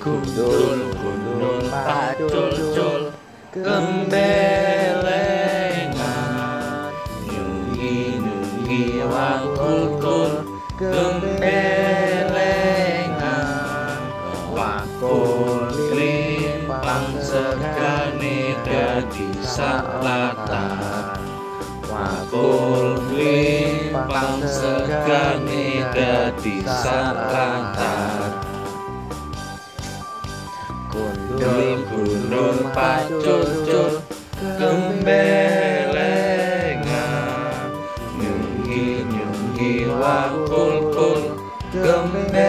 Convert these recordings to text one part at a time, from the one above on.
Gundul gundul pacul cul Gembelengan Nyunggi nyunggi wakul kul Gembelengan Wakul limpang segani dadi salatan pacul cul Gembelengan. Nyunggi nyunggi wakul kul Gembelengan.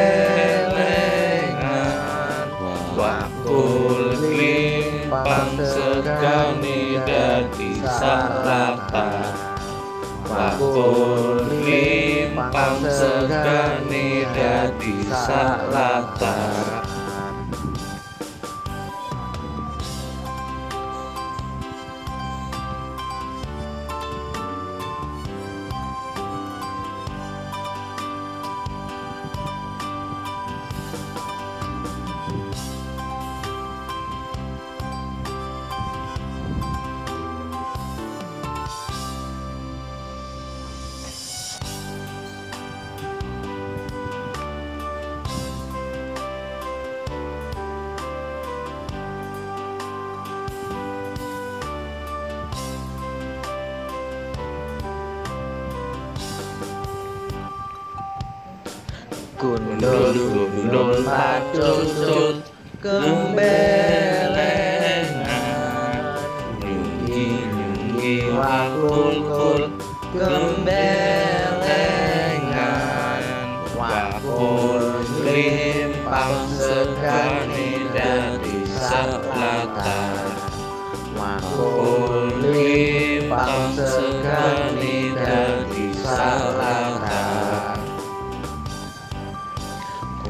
Wakul limpang segani dadi salatan Wakul limpang segani dadi salatan Gundul gundul pacul cul Gembelengan Nyunggi nyunggi wakul kul Gembelengan Wakul limpang segani dadi selatan Wakul limpang segani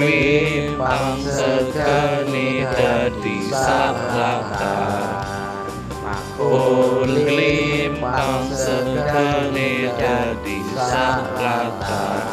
Aku limpang segani dadi salatan Aku limpang segani dadi salatan